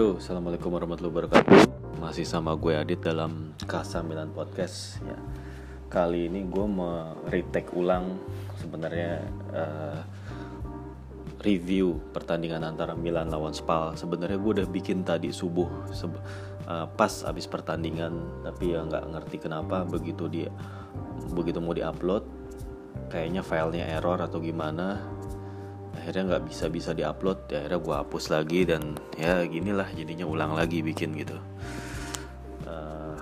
Yo, assalamualaikum warahmatullahi wabarakatuh. Masih sama gue Adit dalam Kasa Milan Podcast. Ya, kali ini gue mau retake ulang sebenarnya uh, review pertandingan antara Milan lawan Spal. Sebenarnya gue udah bikin tadi subuh uh, pas abis pertandingan, tapi ya nggak ngerti kenapa begitu dia begitu mau diupload, kayaknya filenya error atau gimana akhirnya nggak bisa bisa diupload ya akhirnya gue hapus lagi dan ya ginilah jadinya ulang lagi bikin gitu. Uh,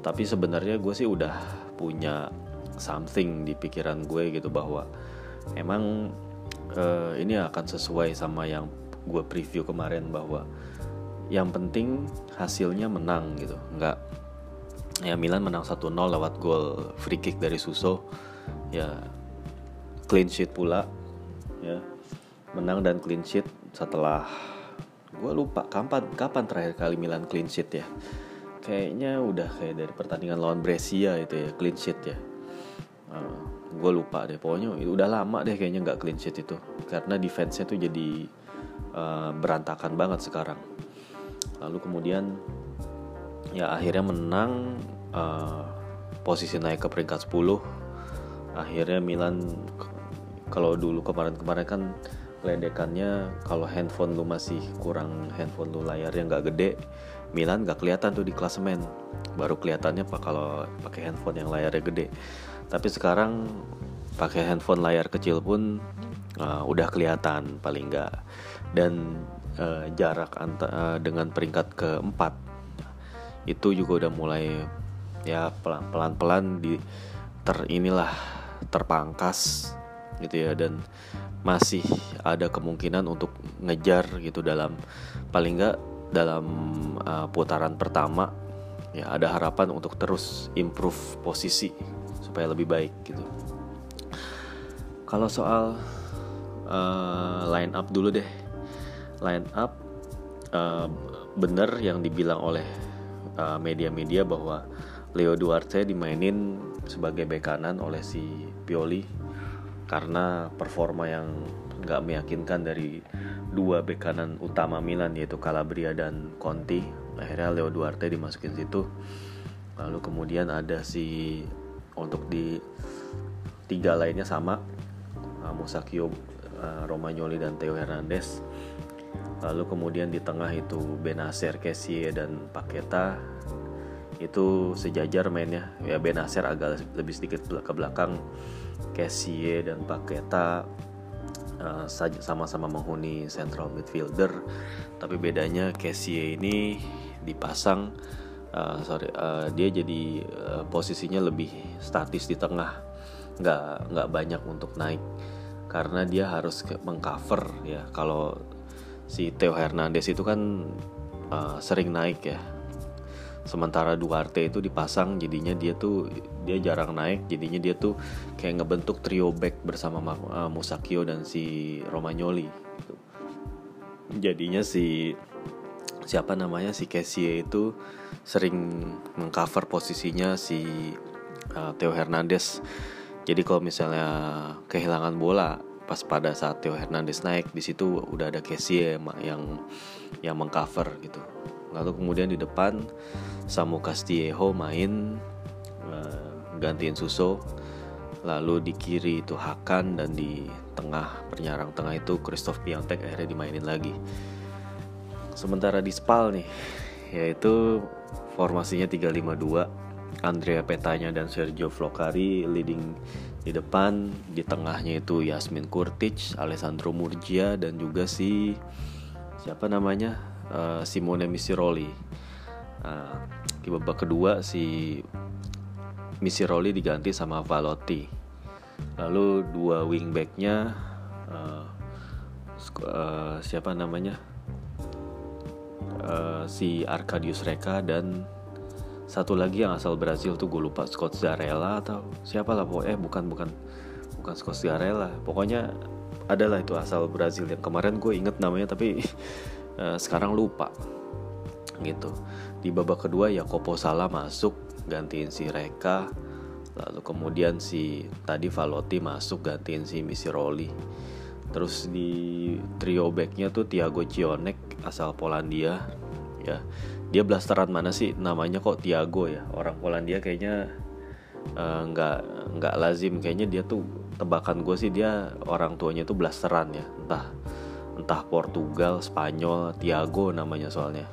tapi sebenarnya gue sih udah punya something di pikiran gue gitu bahwa emang uh, ini akan sesuai sama yang gue preview kemarin bahwa yang penting hasilnya menang gitu. Nggak ya Milan menang 1-0 lewat gol free kick dari Suso. Ya clean sheet pula ya. Menang dan clean sheet setelah gue lupa kapan kapan terakhir kali Milan clean sheet ya. Kayaknya udah kayak dari pertandingan lawan Brescia itu ya clean sheet ya. Uh, eh, gue lupa deh pokoknya udah lama deh kayaknya nggak clean sheet itu. Karena defense-nya tuh jadi uh, berantakan banget sekarang. Lalu kemudian ya akhirnya menang uh, posisi naik ke peringkat 10 akhirnya Milan kalau dulu kemarin-kemarin kan ledekannya kalau handphone lu masih kurang handphone lu layarnya nggak gede Milan nggak kelihatan tuh di klasemen. Baru kelihatannya pak kalau pakai handphone yang layarnya gede. Tapi sekarang pakai handphone layar kecil pun uh, udah kelihatan paling nggak. Dan uh, jarak anta, uh, dengan peringkat keempat itu juga udah mulai ya pelan pelan di ter inilah terpangkas gitu ya dan masih ada kemungkinan untuk ngejar gitu dalam paling nggak dalam uh, putaran pertama ya ada harapan untuk terus improve posisi supaya lebih baik gitu. Kalau soal uh, line up dulu deh, line up uh, bener yang dibilang oleh media-media uh, bahwa Leo Duarte dimainin sebagai bek kanan oleh si Pioli karena performa yang nggak meyakinkan dari dua bek kanan utama Milan yaitu Calabria dan Conti. Akhirnya Leo Duarte dimasukin situ. Lalu kemudian ada si untuk di tiga lainnya sama uh, Musakio uh, Romagnoli dan Theo Hernandez. Lalu kemudian di tengah itu Benacer, Kessie dan Paketa itu sejajar mainnya. Ya Benacer agak lebih sedikit ke belakang Kessie dan Paketa uh, sama-sama menghuni central midfielder. Tapi bedanya Kessie ini dipasang uh, sorry uh, dia jadi uh, posisinya lebih statis di tengah. Nggak nggak banyak untuk naik. Karena dia harus mengcover ya. Kalau si Theo Hernandez itu kan uh, sering naik ya sementara Duarte itu dipasang jadinya dia tuh dia jarang naik jadinya dia tuh kayak ngebentuk trio back bersama uh, Musakio dan si Romagnoli gitu. jadinya si siapa namanya si Kessie itu sering mengcover posisinya si uh, Theo Hernandez jadi kalau misalnya kehilangan bola pas pada saat Theo Hernandez naik di situ udah ada Kessie yang yang mengcover gitu lalu kemudian di depan Samu Castillejo main uh, gantiin Suso lalu di kiri itu Hakan dan di tengah penyerang tengah itu Christoph Piantek akhirnya dimainin lagi sementara di Spal nih yaitu formasinya 352 Andrea Petanya dan Sergio Flocari leading di depan di tengahnya itu Yasmin Kurtic, Alessandro Murgia dan juga si siapa namanya uh, Simone Misiroli. Uh, di babak kedua si Misiroli diganti sama Valotti. Lalu dua wingbacknya uh, uh, siapa namanya? Uh, si Arkadius Reka dan satu lagi yang asal Brazil tuh gue lupa Scott Zarella atau siapa lah pokoknya eh, bukan bukan bukan Scott Zarella. Pokoknya adalah itu asal Brazil. Yang kemarin gue inget namanya tapi uh, sekarang lupa gitu di babak kedua ya Kopo Salah masuk gantiin si Reka. Lalu kemudian si tadi Valotti masuk gantiin si Misiroli. Terus di trio backnya tuh Tiago Cionek asal Polandia ya. Dia blasteran mana sih? Namanya kok Tiago ya? Orang Polandia kayaknya uh, nggak nggak lazim. Kayaknya dia tuh tebakan gue sih dia orang tuanya tuh blasteran ya. Entah entah Portugal Spanyol Tiago namanya soalnya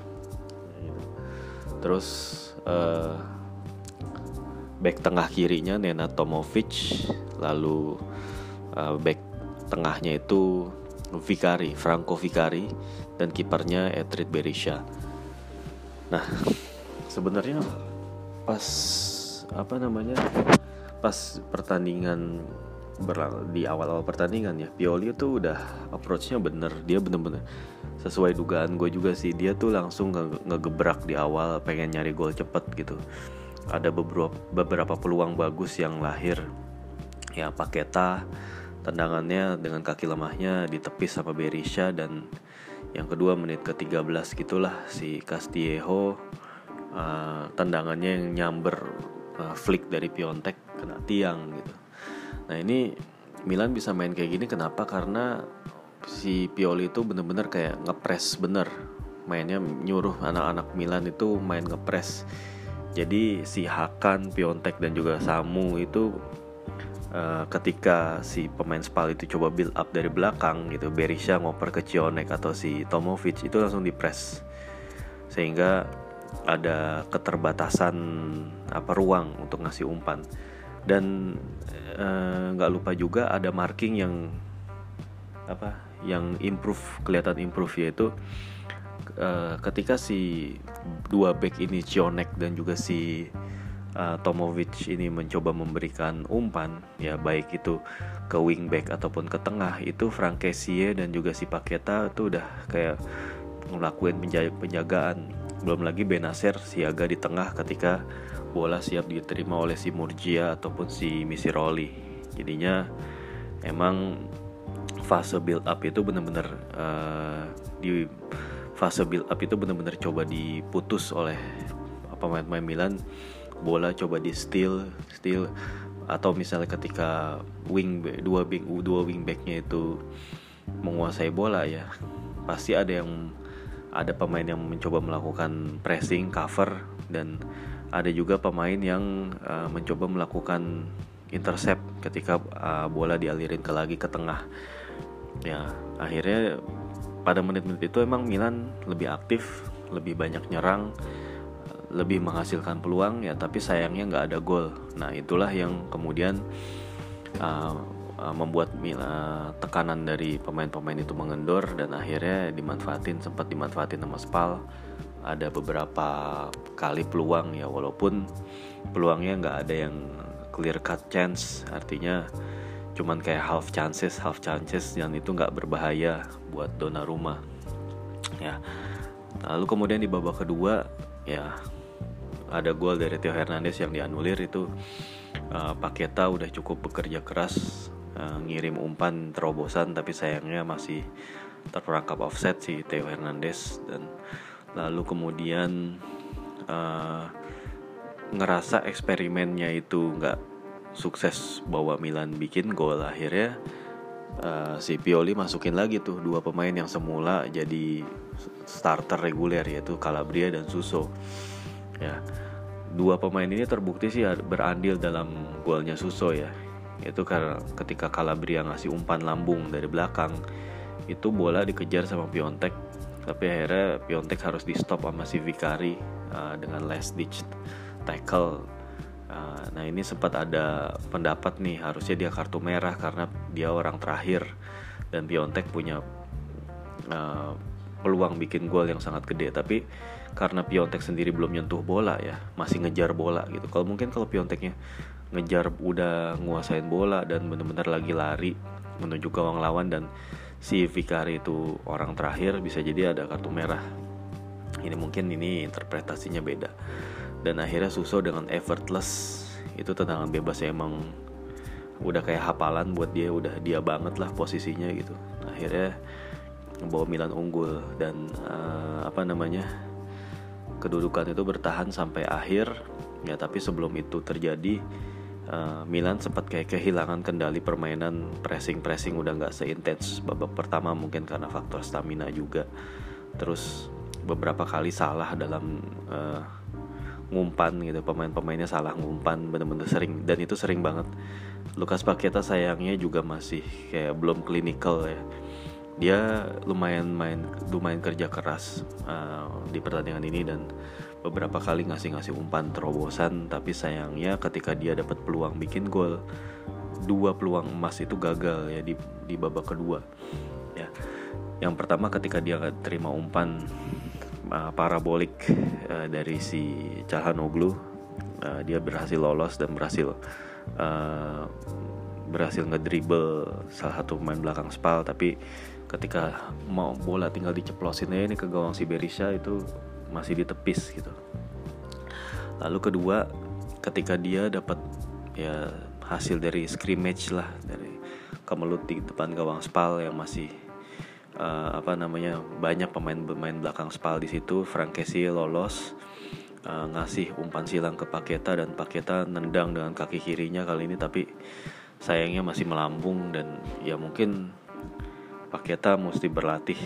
terus uh, back tengah kirinya Nena Tomovic lalu uh, back tengahnya itu Vicari Franco Vicari dan kipernya Edrid Berisha Nah, sebenarnya pas apa namanya? Pas pertandingan berlang di awal-awal pertandingan ya, Pioli itu udah approachnya bener, dia bener-bener sesuai dugaan gue juga sih, dia tuh langsung nge ngegebrak di awal, pengen nyari gol cepet gitu. Ada beberapa beberapa peluang bagus yang lahir, ya Paketa tendangannya dengan kaki lemahnya ditepis sama Berisha dan yang kedua menit ke-13 gitulah si Castillejo uh, tendangannya yang nyamber uh, flick dari Piontek kena tiang gitu. Nah ini Milan bisa main kayak gini kenapa? Karena si Pioli itu bener-bener kayak ngepres bener mainnya nyuruh anak-anak Milan itu main ngepres. Jadi si Hakan, Piontek dan juga Samu itu uh, ketika si pemain Spal itu coba build up dari belakang gitu Berisha ngoper ke Cionek atau si Tomovic itu langsung di press sehingga ada keterbatasan apa ruang untuk ngasih umpan dan eh, nggak uh, lupa juga ada marking yang apa yang improve kelihatan improve yaitu uh, ketika si dua back ini Cionek dan juga si uh, Tomovic ini mencoba memberikan umpan ya baik itu ke wingback ataupun ke tengah itu Frankesie dan juga si Paketa itu udah kayak ngelakuin penjagaan. Belum lagi Benacer siaga di tengah ketika bola siap diterima oleh si Murgia ataupun si Misiroli. Jadinya emang fase build up itu benar-benar uh, di fase build up itu benar-benar coba diputus oleh pemain-pemain Milan. Bola coba di steal steal atau misalnya ketika wing dua wing dua wing backnya itu menguasai bola ya pasti ada yang ada pemain yang mencoba melakukan pressing cover dan ada juga pemain yang uh, mencoba melakukan intercept ketika uh, bola dialirin ke lagi ke tengah. Ya akhirnya pada menit-menit itu emang Milan lebih aktif lebih banyak nyerang lebih menghasilkan peluang ya tapi sayangnya nggak ada gol. Nah itulah yang kemudian uh, membuat uh, tekanan dari pemain-pemain itu mengendor dan akhirnya dimanfaatin sempat dimanfaatin sama Spal ada beberapa kali peluang ya walaupun peluangnya nggak ada yang clear cut chance. Artinya cuman kayak half chances half chances yang itu nggak berbahaya buat dona rumah. Ya. Lalu kemudian di babak kedua ya ada gol dari Theo Hernandez yang dianulir itu. Uh, Paketa udah cukup bekerja keras uh, ngirim umpan terobosan tapi sayangnya masih terperangkap offset si Theo Hernandez. Dan lalu kemudian uh, ngerasa eksperimennya itu nggak sukses bawa Milan bikin gol akhirnya uh, si Pioli masukin lagi tuh dua pemain yang semula jadi starter reguler yaitu Calabria dan Suso. Ya dua pemain ini terbukti sih berandil dalam golnya Suso ya. Itu karena ketika Calabria ngasih umpan lambung dari belakang itu bola dikejar sama Piontek tapi akhirnya Piontek harus di stop sama si Vicari uh, dengan last ditch tackle. Uh, nah ini sempat ada pendapat nih harusnya dia kartu merah karena dia orang terakhir. Dan Piontek punya uh, peluang bikin gol yang sangat gede. Tapi karena Piontek sendiri belum nyentuh bola ya masih ngejar bola gitu. Kalau mungkin kalau Pionteknya ngejar udah nguasain bola dan bener-bener lagi lari menuju gawang lawan dan si Vicari itu orang terakhir bisa jadi ada kartu merah. Ini mungkin ini interpretasinya beda. Dan akhirnya Suso dengan effortless itu tendangan bebas emang udah kayak hafalan buat dia udah dia banget lah posisinya gitu. Akhirnya bawa Milan unggul dan uh, apa namanya kedudukan itu bertahan sampai akhir. Ya tapi sebelum itu terjadi uh, Milan sempat kayak kehilangan kendali permainan pressing pressing udah nggak seintens babak pertama mungkin karena faktor stamina juga. Terus beberapa kali salah dalam uh, ngumpan gitu. Pemain-pemainnya salah ngumpan bener-bener sering. Dan itu sering banget. Lukas Paketa sayangnya juga masih kayak belum klinikal ya dia lumayan main lumayan kerja keras uh, di pertandingan ini dan beberapa kali ngasih-ngasih umpan terobosan. Tapi sayangnya ketika dia dapat peluang bikin gol dua peluang emas itu gagal ya di di babak kedua. Ya yang pertama ketika dia terima umpan uh, parabolik uh, dari si Calhanoglu uh, dia berhasil lolos dan berhasil uh, berhasil ngedribble salah satu pemain belakang Spal. Tapi ketika mau bola tinggal diceplosin aja ini ke gawang si Berisha itu masih ditepis gitu. Lalu kedua ketika dia dapat ya hasil dari scrimmage lah dari kemelut di depan gawang Spal yang masih uh, apa namanya banyak pemain-pemain belakang Spal di situ Frank Casey lolos uh, ngasih umpan silang ke Paketa dan Paketa nendang dengan kaki kirinya kali ini tapi sayangnya masih melambung dan ya mungkin Paketa mesti berlatih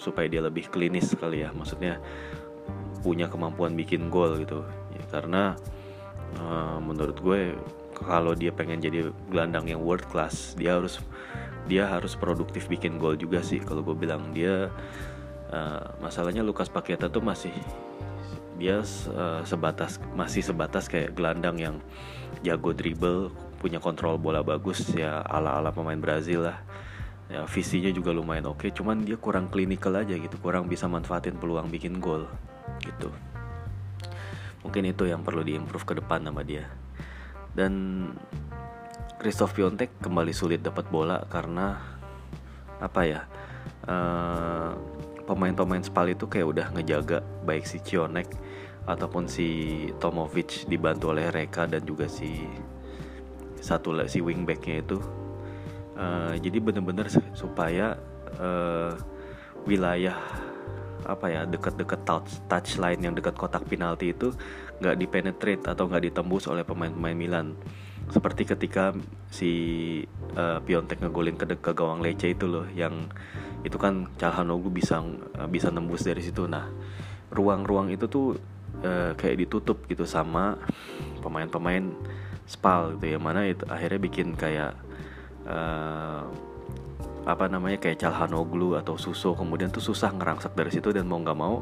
supaya dia lebih klinis kali ya. Maksudnya punya kemampuan bikin gol gitu. Ya, karena uh, menurut gue kalau dia pengen jadi gelandang yang world class dia harus dia harus produktif bikin gol juga sih. Kalau gue bilang dia uh, masalahnya Lukas Paketa tuh masih dia uh, sebatas masih sebatas kayak gelandang yang jago dribble punya kontrol bola bagus ya ala ala pemain Brazil lah ya visinya juga lumayan oke cuman dia kurang klinikal aja gitu kurang bisa manfaatin peluang bikin gol gitu. Mungkin itu yang perlu diimprove ke depan sama dia. Dan Christoph Piontek kembali sulit dapat bola karena apa ya uh, pemain-pemain Spal itu kayak udah ngejaga baik si Cionek ataupun si Tomovic dibantu oleh Reka dan juga si satu si wingbacknya itu uh, jadi bener-bener supaya uh, wilayah apa ya dekat-dekat touch touchline yang dekat kotak penalti itu nggak dipenetrate atau nggak ditembus oleh pemain-pemain Milan. Seperti ketika si uh, Piontek ngegolin ke, ke gawang Lecce itu loh yang itu kan Calhanoglu bisa bisa nembus dari situ. Nah ruang-ruang itu tuh uh, kayak ditutup gitu sama pemain-pemain Spal gitu ya mana itu akhirnya bikin kayak uh, apa namanya kayak Calhanoglu atau Suso kemudian tuh susah ngerangsak dari situ dan mau nggak mau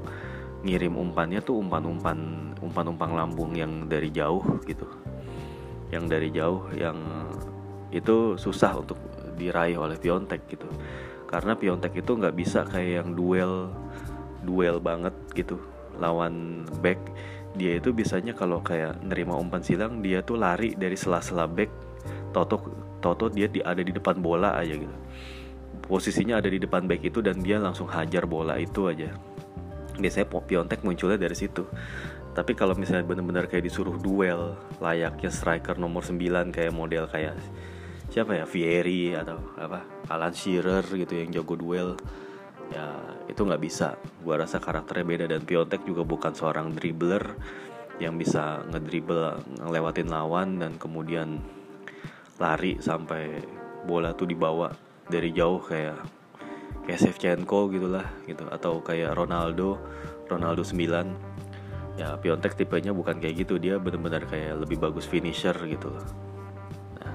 ngirim umpannya tuh umpan-umpan umpan-umpan lambung yang dari jauh gitu. Yang dari jauh yang itu susah untuk diraih oleh Piontek gitu. Karena Piontek itu nggak bisa kayak yang duel duel banget gitu lawan back. Dia itu biasanya kalau kayak nerima umpan silang dia tuh lari dari sela-sela back toto toto dia di, ada di depan bola aja gitu. Posisinya ada di depan back itu dan dia langsung hajar bola itu aja. Biasanya Piontek munculnya dari situ. Tapi kalau misalnya benar-benar kayak disuruh duel layaknya striker nomor 9 kayak model kayak siapa ya? Vieri atau apa? Alan Shearer gitu yang jago duel. Ya itu nggak bisa. Gua rasa karakternya beda dan Piontek juga bukan seorang dribbler yang bisa ngedribble ngelewatin lawan dan kemudian lari sampai bola tuh dibawa dari jauh kayak kayak Shevchenko gitulah gitu. Atau kayak Ronaldo Ronaldo 9 ya Piontek tipenya bukan kayak gitu. Dia benar-benar kayak lebih bagus finisher gitu nah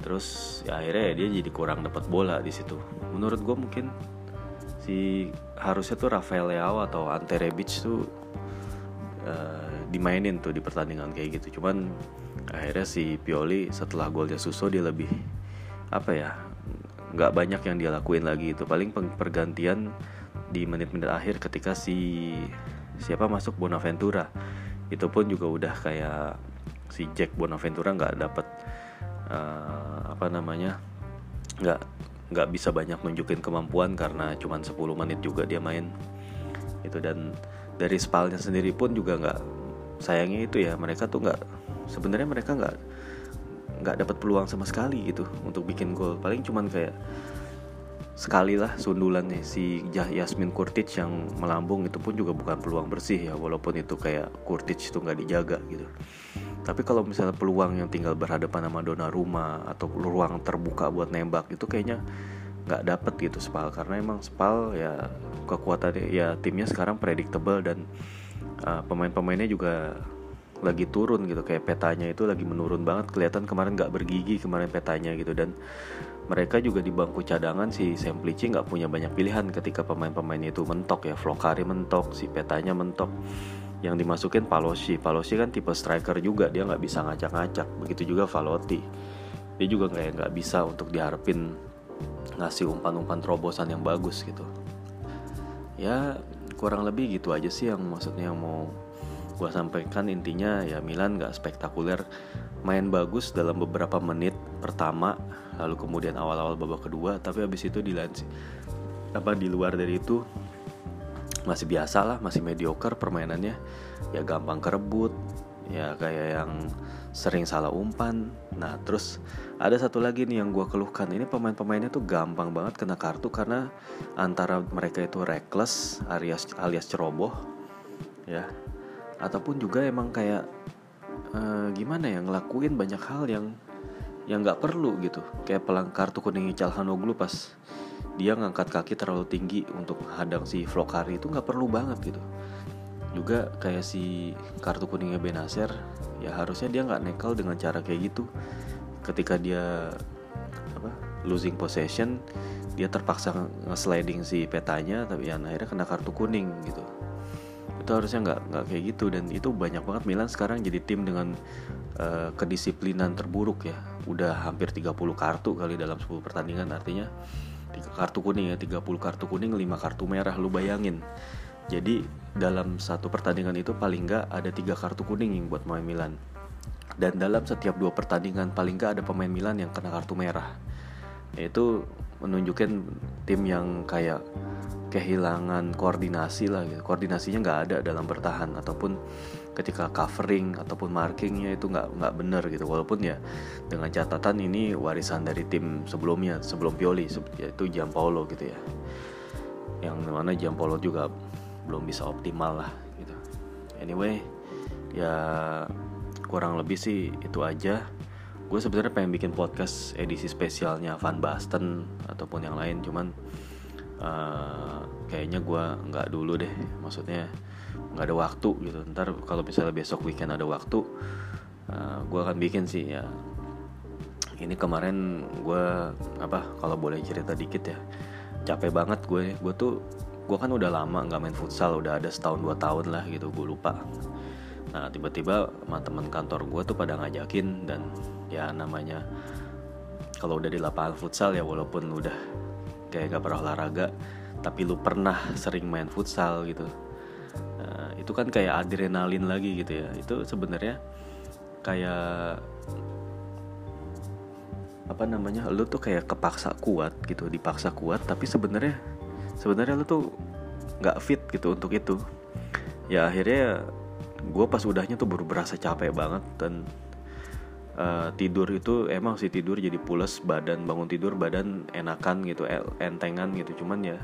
terus ya akhirnya dia jadi kurang dapat bola di situ. Menurut gue mungkin si harusnya tuh Rafael Leao atau Ante Rebic tuh uh, dimainin tuh di pertandingan kayak gitu. Cuman akhirnya si Pioli setelah golnya Suso dia lebih apa ya nggak banyak yang dia lakuin lagi itu. Paling pergantian di menit-menit akhir ketika si siapa masuk Bonaventura. Itu pun juga udah kayak si Jack Bonaventura nggak dapet uh, apa namanya nggak nggak bisa banyak nunjukin kemampuan karena cuma 10 menit juga dia main. Itu dan dari spalnya sendiri pun juga nggak sayangnya itu ya mereka tuh nggak sebenarnya mereka nggak nggak dapat peluang sama sekali gitu untuk bikin gol. Paling cuman kayak sekali lah sundulannya si Yasmin Kurtic yang melambung itu pun juga bukan peluang bersih ya walaupun itu kayak Kurtic itu nggak dijaga gitu. Tapi kalau misalnya peluang yang tinggal berhadapan sama Donnarumma atau ruang terbuka buat nembak itu kayaknya nggak dapet gitu Spal. Karena emang Spal ya kekuatan ya timnya sekarang predictable dan uh, pemain-pemainnya juga lagi turun gitu. Kayak petanya itu lagi menurun banget. Kelihatan kemarin nggak bergigi kemarin petanya gitu. Dan mereka juga di bangku cadangan si Semplici nggak punya banyak pilihan ketika pemain-pemain itu mentok ya. Flokari mentok si petanya mentok. Yang dimasukin Palosi Palosi kan tipe striker juga dia nggak bisa ngacak-ngacak. Begitu juga Valotti. Dia juga kayak nggak bisa untuk diharapin ngasih umpan-umpan terobosan yang bagus gitu. Ya kurang lebih gitu aja sih yang maksudnya yang mau gue sampaikan. Intinya ya Milan gak spektakuler. Main bagus dalam beberapa menit pertama lalu kemudian awal-awal babak kedua tapi habis itu di apa di luar dari itu masih biasa lah masih mediocre permainannya. Ya gampang kerebut ya kayak yang sering salah umpan. Nah terus ada satu lagi nih yang gue keluhkan. Ini pemain-pemainnya tuh gampang banget kena kartu karena antara mereka itu reckless alias alias ceroboh ya. Ataupun juga emang kayak uh, gimana ya ngelakuin banyak hal yang yang nggak perlu gitu. Kayak pelang kartu kuning Calhanoglu pas dia ngangkat kaki terlalu tinggi untuk hadang si Flokari itu nggak perlu banget gitu. Juga kayak si kartu kuningnya Benacer ya harusnya dia nggak nekel dengan cara kayak gitu ketika dia apa losing possession dia terpaksa nge-sliding si petanya tapi ya akhirnya kena kartu kuning gitu. Itu harusnya nggak nggak kayak gitu dan itu banyak banget. Milan sekarang jadi tim dengan uh, kedisiplinan terburuk ya. Udah hampir 30 kartu kali dalam 10 pertandingan artinya tiga kartu kuning ya 30 kartu kuning 5 kartu merah lu bayangin. Jadi dalam satu pertandingan itu paling nggak ada tiga kartu kuning yang buat pemain Milan dan dalam setiap dua pertandingan paling nggak ada pemain Milan yang kena kartu merah. Itu menunjukkan tim yang kayak kehilangan koordinasi lah gitu. koordinasinya nggak ada dalam bertahan. Ataupun ketika covering ataupun markingnya itu nggak nggak bener gitu. Walaupun ya dengan catatan ini warisan dari tim sebelumnya sebelum Pioli yaitu Giampaolo gitu ya. Yang mana Giampaolo juga belum bisa optimal lah gitu. Anyway ya kurang lebih sih itu aja. Gue sebenarnya pengen bikin podcast edisi spesialnya Van Basten ataupun yang lain cuman uh, kayaknya gue nggak dulu deh. Maksudnya nggak ada waktu gitu. Ntar kalau misalnya besok weekend ada waktu uh, eh, gue akan bikin sih ya. Ini kemarin gue apa kalau boleh cerita dikit ya capek banget gue gue tuh gue kan udah lama nggak main futsal udah ada setahun dua tahun lah gitu gue lupa nah tiba-tiba teman-teman kantor gue tuh pada ngajakin dan ya namanya kalau udah di lapangan futsal ya walaupun udah kayak gak pernah olahraga tapi lu pernah sering main futsal gitu. Nah, itu kan kayak adrenalin lagi gitu ya. Itu sebenarnya kayak apa namanya lu tuh kayak kepaksa kuat gitu dipaksa kuat tapi sebenarnya sebenarnya lu tuh nggak fit gitu untuk itu. Ya akhirnya gue pas udahnya tuh baru berasa capek banget dan uh, tidur itu emang sih tidur jadi pules badan bangun tidur badan enakan gitu entengan gitu. Cuman ya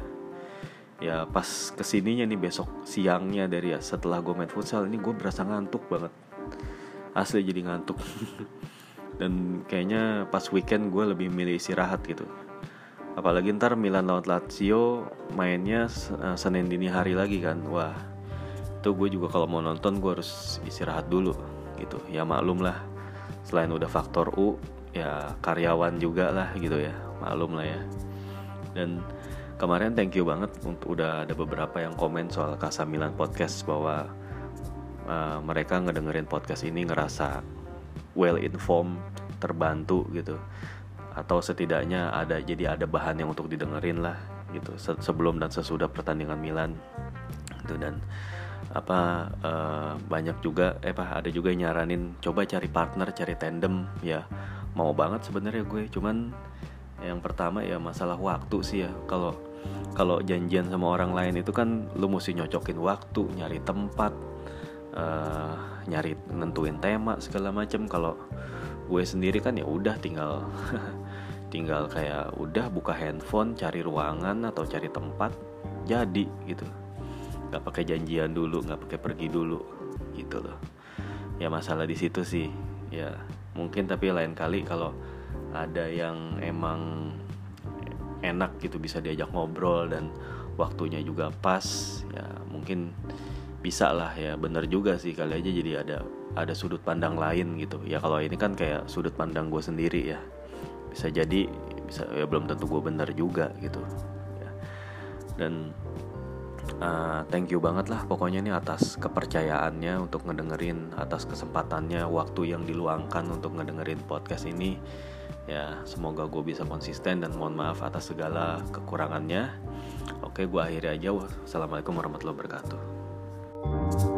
ya pas ke sininya nih besok siangnya dari ya setelah gue main futsal ini gue berasa ngantuk banget. Asli jadi ngantuk. Dan kayaknya pas weekend gue lebih milih istirahat gitu. Apalagi ntar Milan lawan Lazio mainnya uh, Senin dini hari lagi kan. Wah itu gue juga kalau mau nonton gue harus istirahat dulu gitu. Ya maklum lah selain udah faktor U ya karyawan juga lah gitu ya. Malum lah ya. Dan kemarin thank you banget untuk udah ada beberapa yang komen soal Kasamilan podcast bahwa uh, mereka ngedengerin podcast ini ngerasa well informed terbantu gitu. Atau setidaknya ada jadi ada bahan yang untuk didengerin lah gitu. Sebelum dan sesudah pertandingan Milan gitu. Dan apa uh, banyak juga eh apa ada juga yang nyaranin coba cari partner cari tandem ya. Mau banget sebenarnya gue cuman yang pertama ya masalah waktu sih ya. Kalau kalau janjian sama orang lain itu kan lu mesti nyocokin waktu nyari tempat uh, nyari nentuin tema segala macem. Kalau gue sendiri kan ya udah tinggal tinggal kayak udah buka handphone cari ruangan atau cari tempat jadi gitu nggak pakai janjian dulu nggak pakai pergi dulu gitu loh. Ya masalah di situ sih. Ya mungkin tapi lain kali kalau ada yang emang enak gitu bisa diajak ngobrol dan waktunya juga pas ya mungkin bisa lah. Ya bener juga sih kali aja jadi ada ada sudut pandang lain gitu. Ya kalau ini kan kayak sudut pandang gue sendiri ya. Bisa jadi bisa ya belum tentu gue bener juga gitu. Ya. dan uh, thank you banget lah pokoknya nih atas kepercayaannya untuk ngedengerin atas kesempatannya waktu yang diluangkan untuk ngedengerin podcast ini. Ya semoga gue bisa konsisten dan mohon maaf atas segala kekurangannya. Oke gue akhiri aja. Wassalamualaikum warahmatullahi wabarakatuh